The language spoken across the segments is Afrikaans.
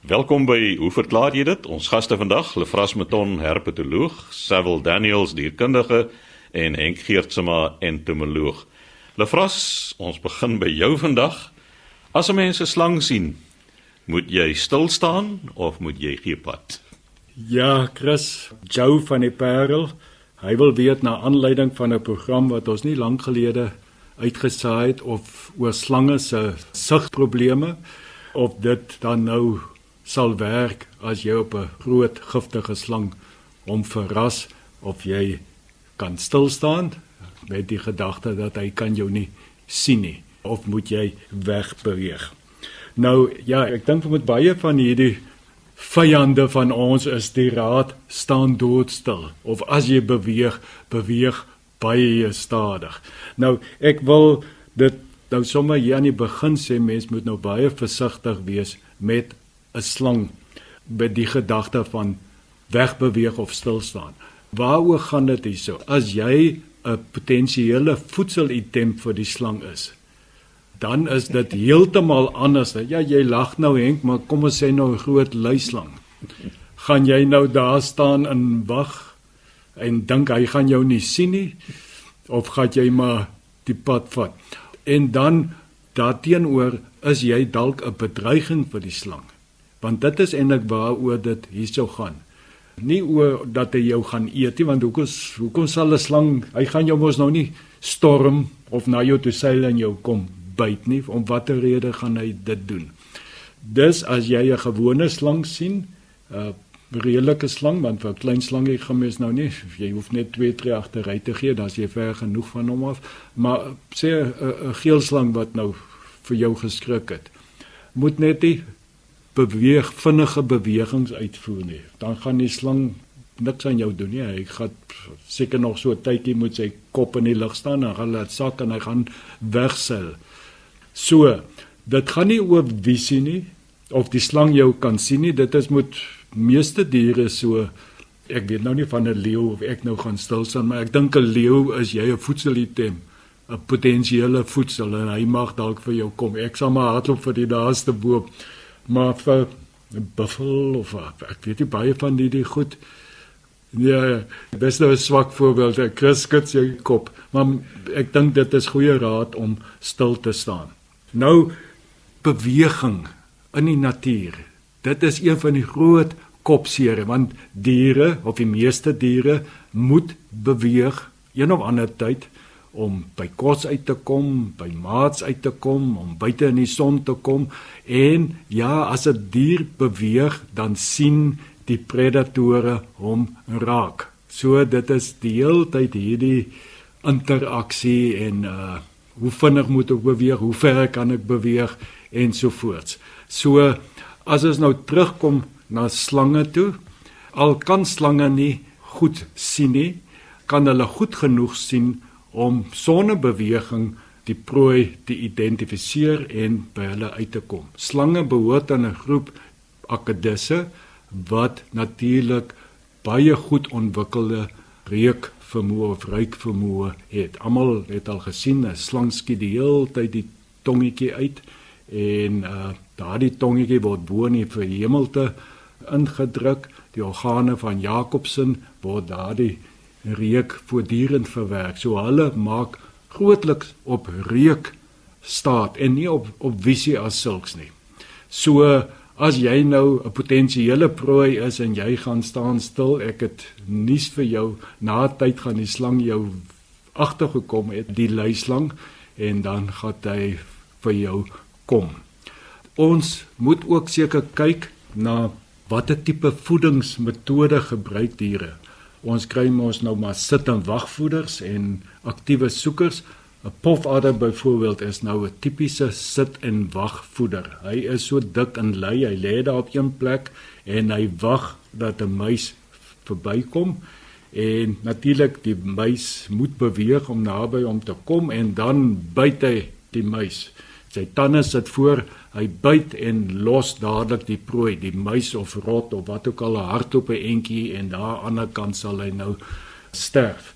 Welkom by Hoe verklaar jy dit? Ons gaste vandag, Lefras Meton, herpetoloog, Sewil Daniels, dierkundige en Henk Geertsma, entomoloog. Lefras, ons begin by jou vandag. As 'n mens 'n slang sien, moet jy stil staan of moet jy gee pad? Ja, Chris, Joe van die Parel. Hy wil weet na aanleiding van 'n program wat ons nie lank gelede uitgesaai het of oor slange se sigprobleme of dit dan nou sal werk as jy op 'n groot giftige slang hom verras of jy kan stil staan met die gedagte dat hy kan jou nie sien nie of moet jy wegbeweeg. Nou ja, ek dink vir met baie van hierdie vyande van ons is die raad staan doodstil of as jy beweeg, beweeg baie stadig. Nou ek wil dit nou sommer hier aan die begin sê mens moet nou baie versigtig wees met 'n slang met die gedagte van wegbeweeg of stil staan. Waaroor gaan dit hierso? As jy 'n potensiële voedselitem vir die slang is, dan is dit heeltemal anders. Ja, jy lag nou Henk, maar kom ons sê nou 'n groot luislang. Gaan jy nou daar staan en wag en dink hy gaan jou nie sien nie of gaan jy maar die pad vat? En dan daarteenoor is jy dalk 'n bedreiging vir die slang want dit is eintlik waaroor dit hierso gaan. Nie oor dat hy jou gaan eet nie want hoekom hoekom sal 'n slang hy gaan jou mos nou nie storm of na jou toe seil en jou kom byt nie. Om watter rede gaan hy dit doen? Dis as jy 'n gewone slang sien 'n redelike slang want vir 'n klein slangie gaan mens nou nie jy hoef net 2 3 agtery te gee dan jy ver genoeg van hom af. Maar sê 'n geel slang wat nou vir jou geskrik het moet net nie beweeg vinnige bewegings uitvoer nie. Dan gaan die slang niks aan jou doen nie. Hy gaan seker nog so 'n tydjie moet sy kop in die lug staan en gaan laat sak en hy gaan wegseil. So, dit gaan nie oor visie nie of die slang jou kan sien nie. Dit is met meeste diere so ek weet nou nie van 'n leeu of ek nou gaan stil staan, maar ek dink 'n leeu is jy 'n voedselitem 'n potensiële voedsel en hy mag dalk vir jou kom. Ek sal maar hardloop vir die naaste boom maar vir buffel of ek weet nie baie van die die goed ja dis nou 'n swak voorbeeld ek Chris skud sy kop maar ek dink dit is goeie raad om stil te staan. Nou beweging in die natuur dit is een van die groot kopseere want diere of die meeste diere moet beweeg een of ander tyd om by kos uit te kom, by maats uit te kom, om buite in die son te kom en ja, as 'n dier beweeg, dan sien die predatore hom raak. So dit is die hele tyd hierdie interaksie en uh hoe vinnig moet ek beweeg, hoe ver kan ek beweeg en so voort. So as ons nou terugkom na slange toe, al kan slange nie goed sien nie, kan hulle goed genoeg sien om sonnebeweging die prooi te identifiseer en by hulle uit te kom. Slange behoort aan 'n groep akedisse wat natuurlik baie goed ontwikkelde reuk vermoë of ruik vermoë het. Almal het al gesien 'n slang skiet die hele tyd die tongetjie uit en uh daardie tongetjie word bo in die verhemelte ingedruk. Die organe van Jakobsen word daardie reuk voortdurend verwerk. So hulle maak grootliks op reuk staat en nie op op visie as sulks nie. So as jy nou 'n potensiële prooi is en jy gaan staan stil, ek het nuus vir jou, na tyd gaan die slang jou agtergekom het, die luislang en dan gaan hy vir jou kom. Ons moet ook seker kyk na watter tipe voedingsmetode gebruik diere. Ons kry mos nou maar sit en wagvoeders en aktiewe soekers. 'n Pofadder byvoorbeeld is nou 'n tipiese sit en wagvoeder. Hy is so dik en lui, hy lê daar op een plek en hy wag dat 'n muis verbykom en natuurlik die muis moet beweeg om naby hom te kom en dan byt hy die muis. Sy tande sit voor hy byt en los dadelik die prooi, die muis of rot of wat ook al 'n hart op 'n entjie en daar aan die ander kant sal hy nou sterf.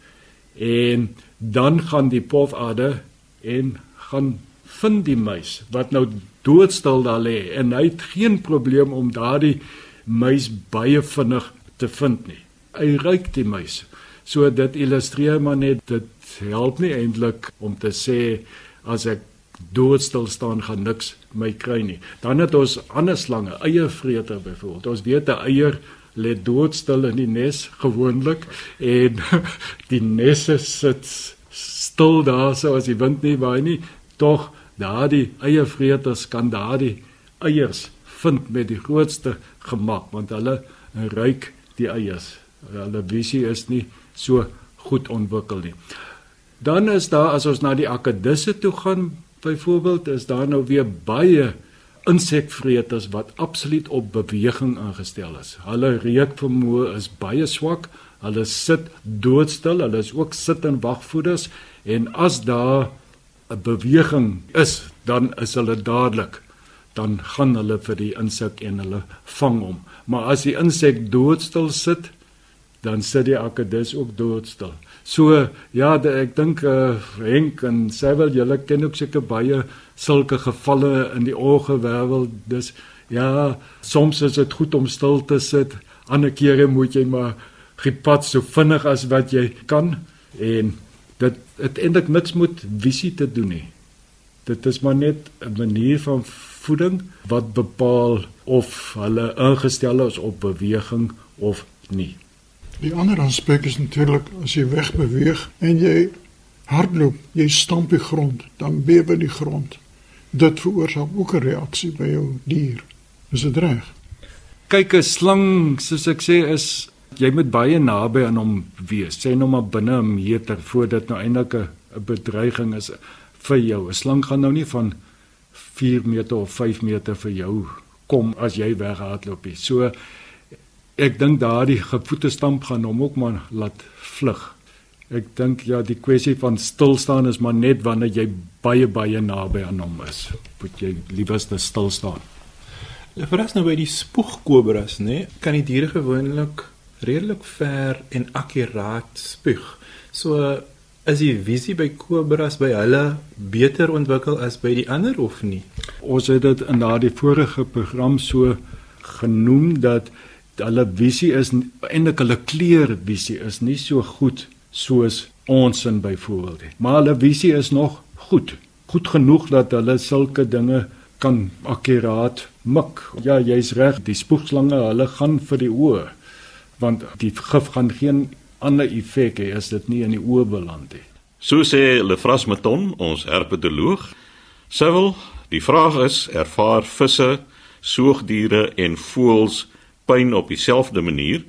En dan gaan die pofadder en gaan vind die muis wat nou doodstil daar lê en hy het geen probleem om daardie muis baie vinnig te vind nie. Hy ruik die muis. So dit illustreer maar net dit help nie eintlik om te sê as ek doodstil staan gaan niks my kry nie. Dan het ons ander slange, eiervreter byvoorbeeld. Ons weet 'n eier lê doodstil in die nes gewoonlik en die nesse sit stil daar so as die wind nie waai nie. Tog daardie eiervreters kan daardie eiers vind met die grootste gemak want hulle ruik die eiers. Hulle visie is nie so goed ontwikkel nie. Dan is daar as ons na die akedisse toe gaan, byvoorbeeld is daar nou weer baie insekvreters wat absoluut op beweging ingestel is. Hulle reukvermoë is baie swak. Hulle sit doodstil. Hulle is ook sit en wagvoeders en as daar 'n beweging is, dan is hulle dadelik dan gaan hulle vir die insek en hulle vang hom. Maar as die insek doodstil sit, dan sit die akedus ook doodstil. So ja, de, ek dink uh, Henk en Sewel julle ken ook seker baie sulke gevalle in die oorgewêreld. Dis ja, soms is dit goed om stil te sit. Ander kere moet jy maar gepad so vinnig as wat jy kan en dit dit eintlik niks met visie te doen nie. Dit is maar net 'n manier van voeding wat bepaal of hulle ingestel is op beweging of nie. Die ander aspek is natuurlik as jy wegbeweeg en jy hardloop, jy stamp die grond, dan bewe die grond. Dit veroorsaak ook 'n reaksie by jou dier. Is dit reg? Kyk, 'n slang, soos ek sê, is jy moet baie naby aan hom wees. Sê nou maar binne 'n meter voordat nou eintlik 'n bedreiging is vir jou. 'n Slang gaan nou nie van 4 meter of 5 meter vir jou kom as jy weghardloop nie. So ek dink daardie gevoete stamp gaan hom ook maar laat vlug. Ek dink ja, die kwessie van stil staan is maar net wanneer jy baie baie naby aan hom is. Moet jy liewerste stil staan. Ja, vir as nou by die spoegkobras, nê, kan die diere gewoonlik redelik ver en akkuraat spoeg. So is die visie by kobras by hulle beter ontwikkel as by die ander of nie? Ons het dit in daardie vorige program so genoem dat hulle visie is eintlik hulle kleurvisie is nie so goed soos ons in byvoorbeeld nie. Maar hulle visie is nog goed. Goed genoeg dat hulle sulke dinge kan akkuraat mik. Ja, jy's reg, die spoegslange, hulle gaan vir die oë want die gif gaan geen ander effek hê as dit nie in die oë beland nie. So sê Lefras Meton, ons herpetoloog. Sewel, die vraag is, ervaar visse, soogdiere en voëls pyn op dieselfde manier.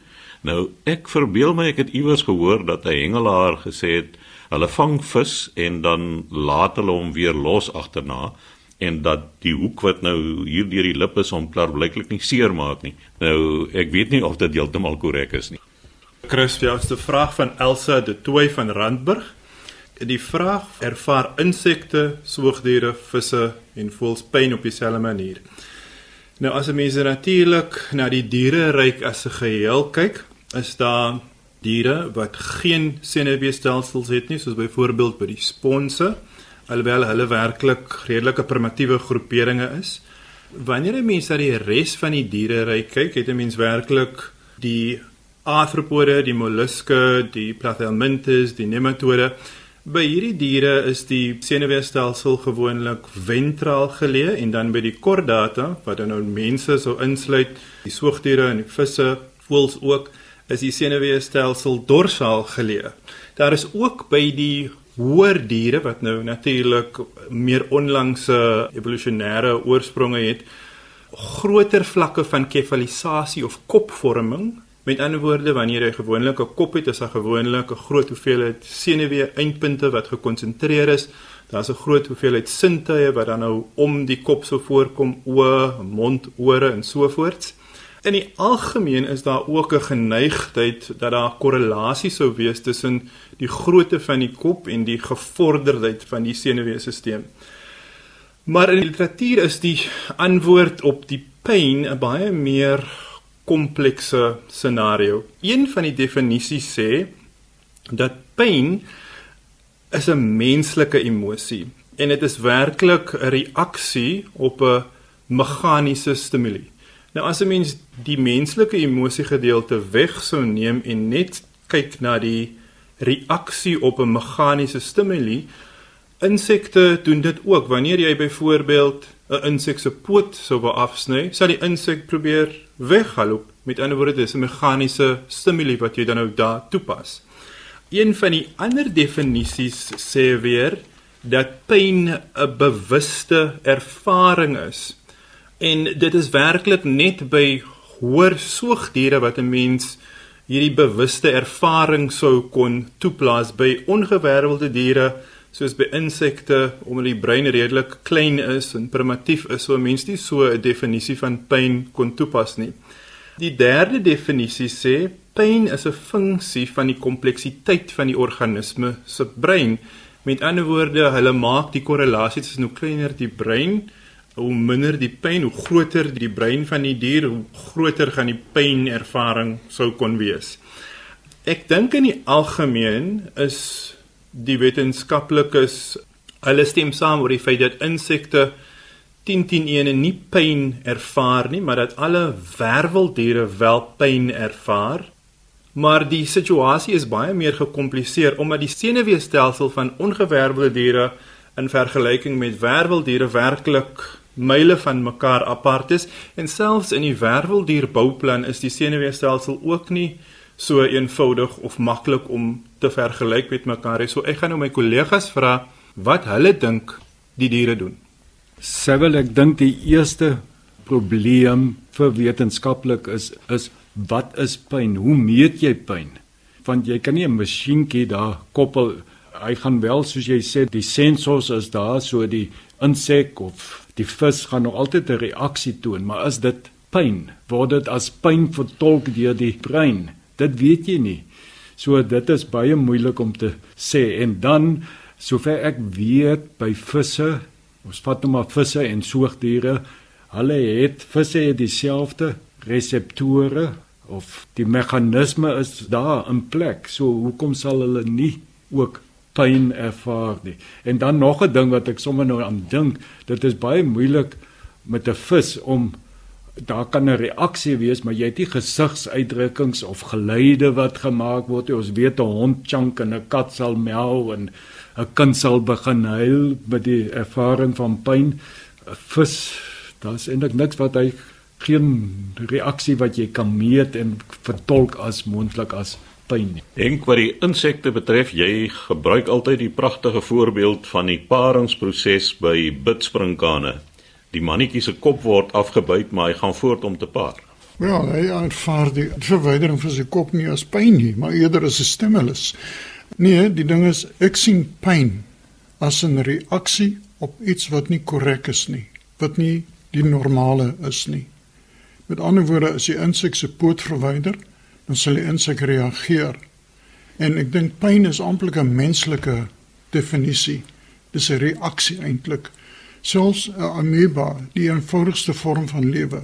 Nou ek verbeel my ek het iewers gehoor dat 'n hengelaar gesê het hulle vang vis en dan laat hulle hom weer los agterna en dat die hoek wat nou hier deur die lip is hom klaarblyklik nie seermaak nie. Nou ek weet nie of dit heeltemal korrek is nie. Chris, jou eerste vraag van Elsa de Tooi van Randburg. Die vraag ervaar insekte, soogdiere, visse en voëls pyn op dieselfde manier. Nou as 'n mens natuurlik na die diereryk as 'n geheel kyk, is daar diere wat geen senuweestelsels het nie, soos byvoorbeeld by die sponse, alhoewel hulle werklik redelike primitiewe groeperinge is. Wanneer 'n mens na die res van die diereryk kyk, het 'n mens werklik die arthropode, die molluske, die plathelminths, die nematode By hierdie diere is die senuweestelsel gewoonlik ventraal geleë en dan by die kordata wat dan nou mense sou insluit, die soogdiere en die visse, voëls ook, is die senuweestelsel dorsaal geleë. Daar is ook by die hoër diere wat nou natuurlik meer onlangse evolusionêre oorspronge het, groter vlakke van kefalisasie of kopvorming Met ander woorde, wanneer jy gewoonlik 'n kop het, is daar gewoonlik 'n groot hoeveelheid senuwee eindpunte wat gekonsentreer is. Daar's 'n groot hoeveelheid sintuie wat dan nou om die kop so voorkom, oë, mond, ore en so voort. In die algemeen is daar ook 'n geneigtheid dat daar korrelasie sou wees tussen die grootte van die kop en die gevorderdheid van die senuweestelsel. Maar in die literatuur is die antwoord op die pyn 'n baie meer komplekse scenario. Een van die definisies sê dat pyn is 'n menslike emosie. en dit is werklik 'n reaksie op 'n meganiese stimule. Nou as 'n mens die menslike emosiegedeelte weg sou neem en net kyk na die reaksie op 'n meganiese stimule, insekte doen dit ook. Wanneer jy byvoorbeeld 'n insek se poot sou wou afsny, sal die insek probeer weghaloop. Met ander woorde, dis 'n meganiese stimule wat jy dan nou daar toepas. Een van die ander definisies sê weer dat pyn 'n bewuste ervaring is. En dit is werklik net by hoër soogdiere wat 'n mens hierdie bewuste ervaring sou kon toeplaas by ongewervelde diere soos by insekte omdat die brein redelik klein is en primitief is so mense nie so 'n definisie van pyn kon toepas nie. Die derde definisie sê pyn is 'n funksie van die kompleksiteit van die organisme se brein. Met ander woorde, hulle maak die korrelasie tussen hoe kleiner die brein, hoe minder die pyn, hoe groter die brein van die dier, hoe groter gaan die pynervaring sou kon wees. Ek dink in die algemeen is die wetenskaplikes hulle stem saam oor die feit dat insekte 10 10 ene nie pyn ervaar nie, maar dat alle werveldiere wel pyn ervaar. Maar die situasie is baie meer gekompliseer omdat die senuweestelsel van ongewervelde diere in vergelyking met werveldiere werklik myle van mekaar apart is en selfs in die werveldierbouplan is die senuweestelsel ook nie so eenvoudig of maklik om te vergelyk met mekaar nie. So ek gaan nou my kollegas vra wat hulle dink die diere doen. Sevel ek dink die eerste probleem vir wetenskaplik is is wat is pyn? Hoe meet jy pyn? Want jy kan nie 'n masjienkie daar koppel. Hy gaan wel soos jy sê, die sensors is daar, so die insek of die vis gaan nog altyd 'n reaksie toon, maar is dit pyn? Word dit as pyn vertolk deur die brein? Dit weet jy nie. So dit is baie moeilik om te sê en dan sover ek weet by visse, ons vat nou maar visse en soogdiere, hulle het visse het dieselfde reseptore of die meganisme is daar in plek. So hoekom sal hulle nie ook pyn ervaar nie? En dan nog 'n ding wat ek sommer nou aan dink, dit is baie moeilik met 'n vis om daar kan 'n reaksie wees, maar jy het nie gesigsuitdrukkings of geluide wat gemaak word nie. Ons weet 'n hond chunk en 'n kat sal miau en 'n kind sal begin huil met die ervaring van pyn. 'n Vis, daar's eintlik niks wat hy geen reaksie wat jy kan meet en vertolk as moontlik as pyn nie. Enk wat die insekte betref, jy gebruik altyd die pragtige voorbeeld van die paringsproses by bidspringkane. Die mannetjie se kop word afgebyt, maar hy gaan voort om te paar. Ja, hy ervaar die verwydering van sy kop nie as pyn nie, maar eerder as 'n stimulus. Nee, die ding is ek sien pyn as 'n reaksie op iets wat nie korrek is nie, wat nie die normale is nie. Met ander woorde, as die insek se poot verwyder, dan sal die insek reageer. En ek dink pyn is amptelik 'n menslike definisie. Dis 'n reaksie eintlik. Selfs 'n amoeba, die eenvoudigste vorm van lewe.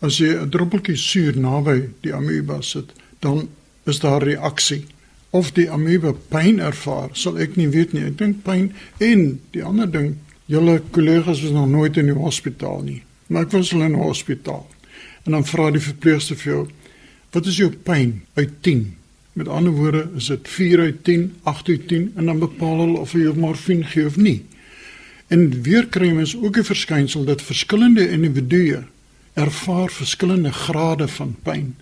As jy 'n druppeltjie suur naby die amoeba sit, dan is daar reaksie. Of die amoeba pyn ervaar, sal ek nie weet nie. Ek dink pyn en die ander ding, julle kollegas was nog nooit in die hospitaal nie. Maar ek was hulle in 'n hospitaal. En dan vra die verpleegster vir jou: "Wat is jou pyn uit 10?" Met ander woorde, is dit 4 uit 10, 8 uit 10 en dan bepaal hulle of jy morfine gee of nie. En weer kry mens ook 'n verskynsel dat verskillende individue ervaar verskillende grade van pyn.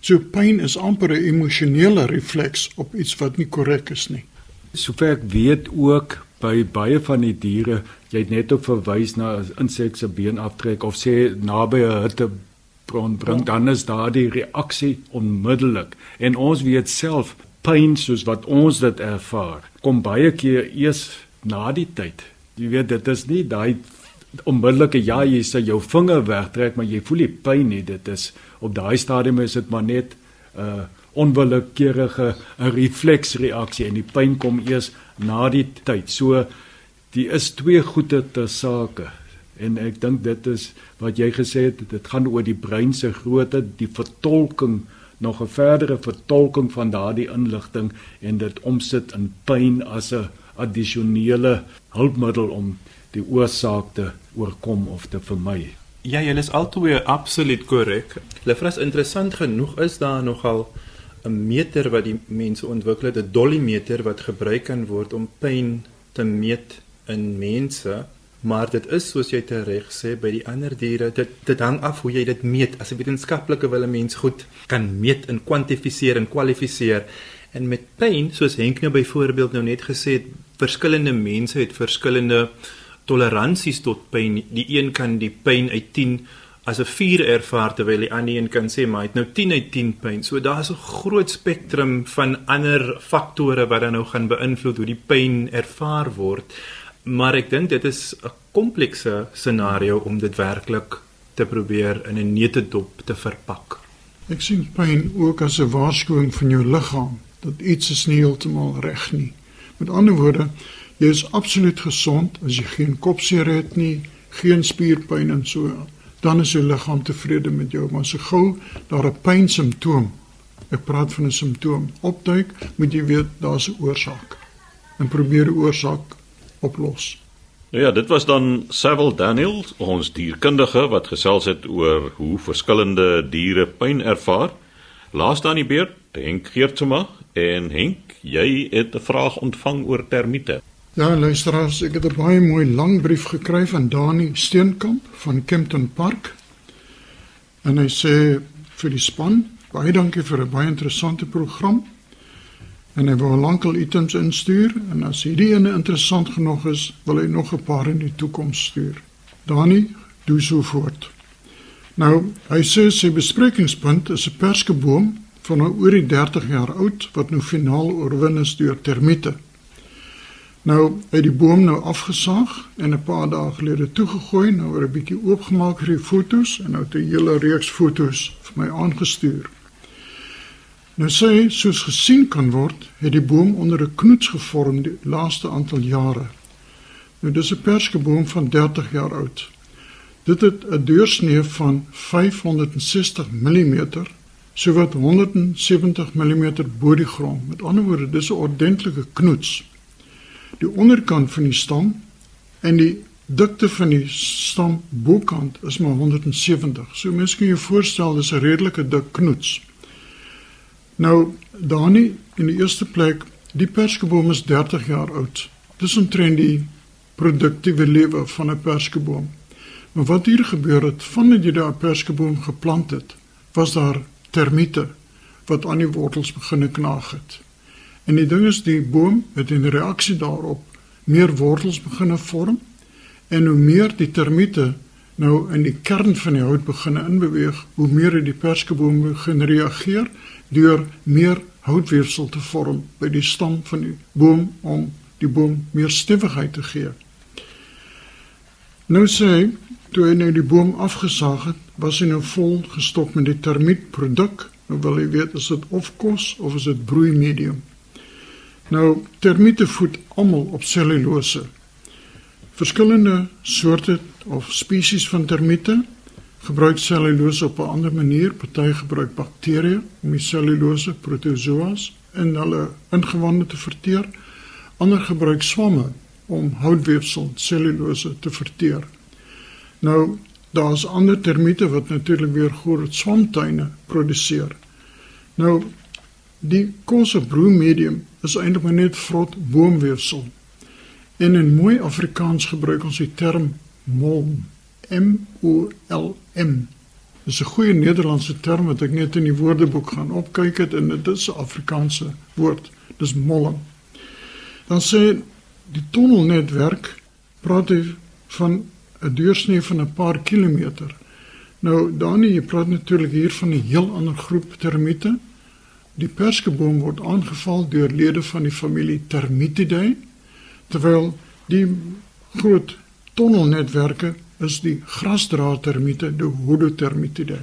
So pyn is amper 'n emosionele refleks op iets wat nie korrek is nie. Sover ek weet ook by baie van die diere, jy het net op verwys na 'n insek se been aftrek of sê naby 'n hitte bron bring dan is daardie reaksie onmiddellik en ons weet self pyn soos wat ons dit ervaar kom baie keer eers na die tyd jy weet dit is nie daai onmiddellike ja jy sê jou vinger wegtrek maar jy voel nie pyn nie. Dit is op daai stadium is dit maar net 'n uh, onwillekeurige 'n refleksreaksie en die pyn kom eers na die tyd. So die is twee goeie te sake. En ek dink dit is wat jy gesê het, dit gaan oor die brein se grootte, die vertolking, nog 'n verdere vertolking van daardie inligting en dit omsit in pyn as 'n addisionele hulpmiddel om die oorsaak te oorkom of te vermy. Ja, jy is altoe absoluut korrek. Lefras interessant genoeg is daar nogal 'n meter wat die mense ontwikkel het, 'n dollimeter wat gebruik kan word om pyn te meet in mense maar dit is soos jy reg sê by die ander diere dit dit hang af hoe jy dit meet as 'n wetenskaplike wil 'n mens goed kan meet en kwantifiseer en kwalifiseer en met pyn soos Henk nou byvoorbeeld nou net gesê het verskillende mense het verskillende toleransies tot pyn die een kan die pyn uit 10 as 'n 4 ervaar terwyl die ander een kan sê maar hy het nou 10 uit 10 pyn so daar's 'n groot spektrum van ander faktore wat dan nou gaan beïnvloed hoe die pyn ervaar word maar ek dink dit is 'n komplekse scenario om dit werklik te probeer in 'n neutedop te verpak. Ek sien pyn ook as 'n waarskuwing van jou liggaam dat iets is nie heeltemal reg nie. Met ander woorde, jy is absoluut gesond as jy geen kopseer het nie, geen spierpyn en so, dan is jou liggaam tevrede met jou, maar so gou daar 'n pynsimptoom, ek praat van 'n simptoom, opduik, moet jy weet daar's 'n oorsaak. En probeer die oorsaak oplos. Ja, dit was dan Sewil Daniel, ons dierkundige wat gesels het oor hoe verskillende diere pyn ervaar. Laas dan die beurt, Henk Geertsma en Henk, jy het 'n vraag ontvang oor termiete. Ja, luisteraars, ek het 'n baie mooi lang brief gekry van Dani Steenkamp van Kempton Park. En hy sê vir die span, baie dankie vir 'n baie interessante program en hy wil lankal items instuur en as hierdie ene interessant genoeg is, wil hy nog 'n paar in die toekoms stuur. Dani, doen so voort. Nou, hy sê sy besprekingspunt is 'n perskeboom van nou oor die 30 jaar oud wat nou finaal oorwin is deur termiete. Nou, het die boom nou afgesaag en 'n paar dae gelede toegegooi, nou 'n bietjie oopgemaak vir die fotos en nou 'n hele reeks fotos vir my aangestuur. Nou sê soos gesien kan word, het die boom onder 'n knoets gevorm die laaste aantal jare. Nou dis 'n perskeboom van 30 jaar oud. Dit het 'n deursnee van 560 mm, sowat 170 mm bo die grond. Met ander woorde, dis 'n ordentlike knoets. Die onderkant van die stam en die dikte van die stam bokant is maar 170. So mens kan jou voorstel dis 'n redelike dik knoets. Nou Dani in die eerste plek, die perskeboom is 30 jaar oud. Dis omtrent die produktiewe lewe van 'n perskeboom. Maar wat hier gebeur het vandat jy daai perskeboom geplant het, was daar termiete wat aan die wortels begine knaag het. En die ding is die boom het in reaksie daarop meer wortels begine vorm en hoe meer die termiete nou in die kern van die hout begine inbeweeg, hoe meer het die perskeboom begin reageer deur meer houtweefsel te vorm by die stam van die boom om die boom meer stewigheid te gee. Nou sê toe hy nou die boom afgesaag het, was hy nou vol gestop met die termietproduk. Nou wil hy weet is dit of kos of is dit broeimedium. Nou termiete voed almal op selulose. Verskillende soorte of spesies van termiete gebruik selulose op 'n ander manier. Party gebruik bakterieë om die selulose protozoas in hulle ingewande te verteer. Ander gebruik swamme om houtweefsel selulose te verteer. Nou daar's ander termiete wat natuurlik weer groot swamtuine produseer. Nou die kosebroe medium is eintlik maar net vrot boomweefsel. En in mooi Afrikaans gebruik ons die term molm. M O L M. Dis 'n goeie Nederlandse term wat ek net in die woordeboek gaan opkyk het en dit is 'n Afrikaanse woord. Dis molm. Dan sê die tonnelnetwerk praat hy van 'n deursnee van 'n paar kilometer. Nou dan jy praat natuurlik hier van 'n heel ander groep termiete. Die perskeboom word aangeval deur lede van die familie Termitidae terwyl die groot tonnelnetwerke is die grasdraadtermiete, die Hodotermitidae.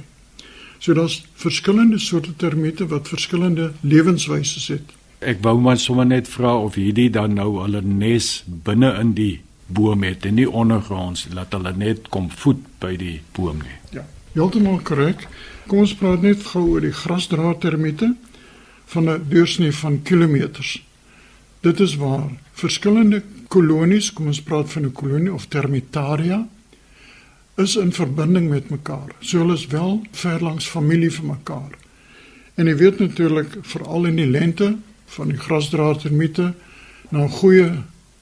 So daar's verskillende soorte termiete wat verskillende lewenswyse het. Ek wou maar sommer net vra of hierdie dan nou hulle nes binne in die boom het en nie ondergronds laat hulle net kom voed by die boom nie. Ja, heeltemal korrek. Kom ons praat net gou oor die grasdraadtermiete van 'n deursnee van kilometers. Dit is waar verskillende kolonies, kom ons praat van 'n kolonie of termitaria, is in verbinding met mekaar. So hulle is wel ver langs familie vir mekaar. En jy weet natuurlik veral in die lente van die grasdraad termiete na 'n goeie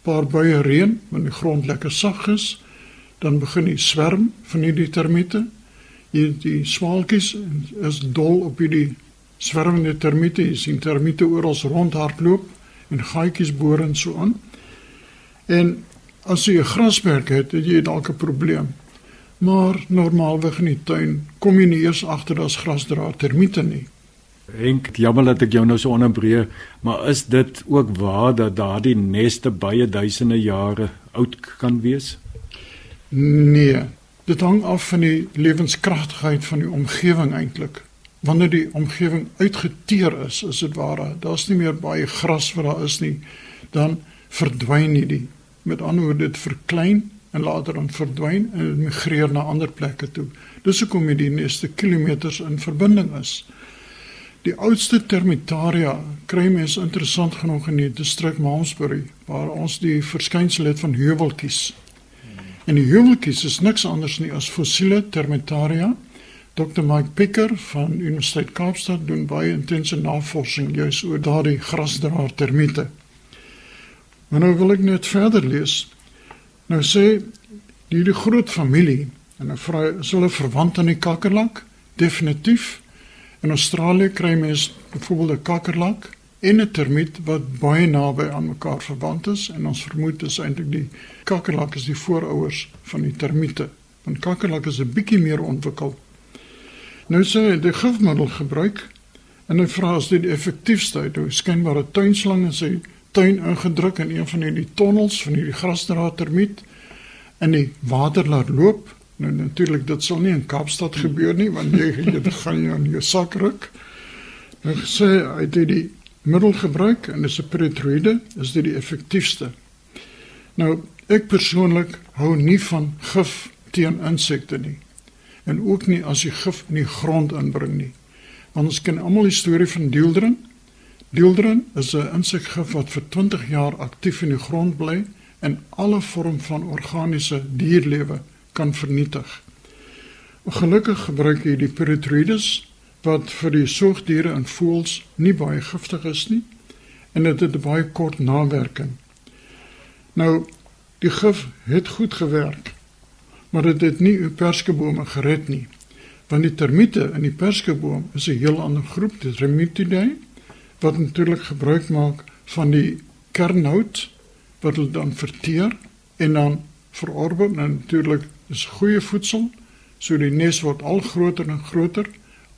paar buie reën, wanneer die grond lekker sag is, dan begin die swerm van hierdie termiete. Hier die swaalkies is dol op hierdie swermende termiete. Jy sien termiete oral rondhardloop en gaatjies boor en so aan. En as jy 'n grasperk het, het jy dalk 'n probleem. Maar normaalweg in die tuin kom jy nie eers agter daar's grasdraad termiete nie. Henk, jammer dat ek jou nou so onderbreek, maar is dit ook waar dat daardie neste baie duisende jare oud kan wees? Nee, dit hang af van die lewenskragtigheid van die omgewing eintlik. Wanneer die omgewing uitgeteer is, is dit ware, daar's nie meer baie gras wat daar is nie, dan verdwyn die. Met ander woorde, dit verklein en later dan verdwyn en dit migreer na ander plekke toe. Dis hoekom jy die neste kilometers in verbinding is. Die oudste termitaria kry mens interessant genoeg in die distrik Malmesbury waar ons die verskynsel het van heuweltjies. En die heuweltjies is niks anders nie as fossiele termitaria. Dr Mike Picker van Universiteit Kaapstad doen baie intense navorsing juis oor daardie grasdraer termiete. Maar nou wil ek net verder lees. Nou sê hierdie groot familie en 'n vrou is hulle verwant aan die kakkerlak? Definitief. In Australië kry mens byvoorbeeld 'n kakkerlak en 'n termiet wat baie naby aan mekaar verwant is en ons vermoed is eintlik die kakkerlak is die voorouers van die termiete. Want kakkerlak is 'n bietjie meer ontwikkel. Nou sê hy die gifmiddel gebruik en hy vra as dit die effektiefste uit. Hy skynbare tuinslang en sy tuin ingedruk in een van hierdie tonnels van hierdie grasdraad termiet en die water laat loop. Nou natuurlik dit sal nie in Kaapstad gebeur nie want jy jy gaan jy in jou sak ruk. Nou sê hy het die middel gebruik en dis 'n peritroïde, is dit die effektiefste. Nou ek persoonlik hou nie van gif teen insekte nie en ook nie as jy gif in die grond inbring nie. Want ons ken almal die storie van deeldrin Dieldrin is 'n insekgif wat vir 20 jaar aktief in die grond bly en alle vorm van organiese dierlewe kan vernietig. Gelukkig gebruik hy die Pyrethroides wat vir die soogdiere en voëls nie baie giftig is nie en dit het 'n baie kort nawerking. Nou die gif het goed gewerk, maar dit het nie u perskebome gered nie. Want die termiete in die perskeboom is 'n heel ander groep, die Remitidae wat natuurlik gebruik maak van die kernhout wat hulle dan verteer en dan verorbe en natuurlik is goeie voedsel so die nes word al groter en groter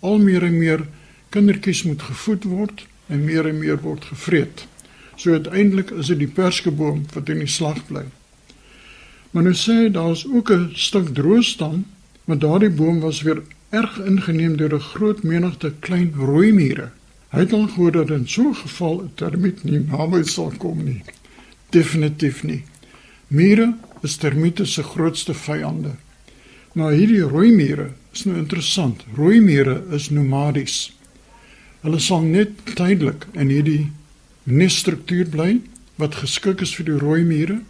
al meer en meer kindertjies moet gevoed word en meer en meer word gevreet so uiteindelik is dit die perskeboom wat in die slag bly maar nou sê daar's ook 'n stuk droostam maar daardie boom was weer erg ingeneem deur 'n groot menigte klein rooi mure Hy het al gehoor dat in so 'n geval 'n termiet nie naby sal kom nie. Definitief nie. Mure is termiete se grootste vyande. Maar hierdie rooi mure is nou interessant. Rooi mure is nomadies. Hulle sal net tydelik in hierdie nesstruktuur bly wat geskik is vir die rooi mure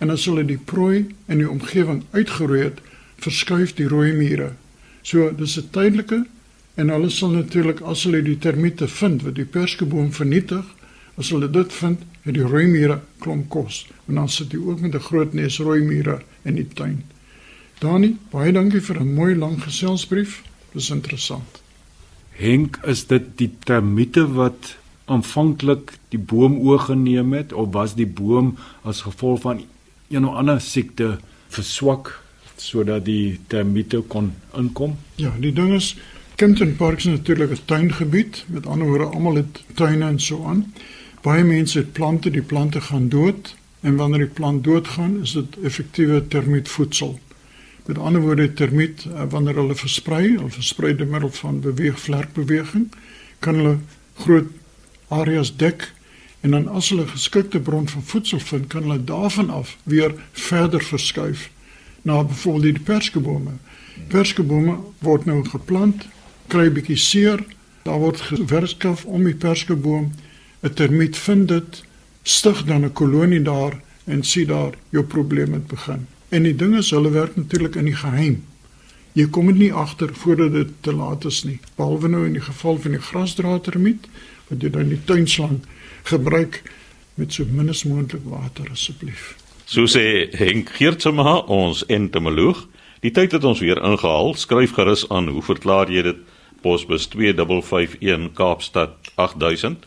en as hulle die prooi in die omgewing uitgeroei het, verskuif die rooi mure. So dis 'n tydelike En hulle sal natuurlik as hulle die termiete vind wat die perskeboom vernietig, as hulle dit vind, het die rooi mure klomp kos. En dan sit jy ook met 'n groot nes rooi mure in die tuin. Dani, baie dankie vir 'n mooi lang geselsbrief. Dis interessant. Henk, is dit die termiete wat aanvanklik die boom oorgeneem het of was die boom as gevolg van een of ander siekte verswak sodat die termiete kon inkom? Ja, die ding is Kempton Park is natuurlik 'n tuingebied. Met ander woorde, almal het tuine en so aan. Baie mense het plante, die plante gaan dood en wanneer die plant doodgaan, is dit effektiewe termietvoedsel. Met ander woorde, termiet eh, wanneer hulle versprei, hulle versprei deur middel van beweegvlerkbeweging, kan hulle groot areas dek en dan as hulle geskikte bron van voedsel vind, kan hulle daarvan af weer verder verskuif na byvoorbeeld die perskebome. Perskebome word nou geplant kry 'n bietjie seer. Daar word gewerskaf om die perskeboom. 'n Termiet vind dit, stig dan 'n kolonie daar en sien daar jou probleem het begin. En die ding is hulle werk natuurlik in die geheim. Jy kom dit nie agter voordat dit te laat is nie. Behalwe nou in die geval van die grasdraadtermiet wat jy dan die tuinslang gebruik met so min as moontlik water asseblief. So sê Henk Geertsma, ons entomoloog. Die tyd het ons weer ingehaal. Skryf gerus aan. Hoe verklaar jy dit? Posbus 2551 Kaapstad 8000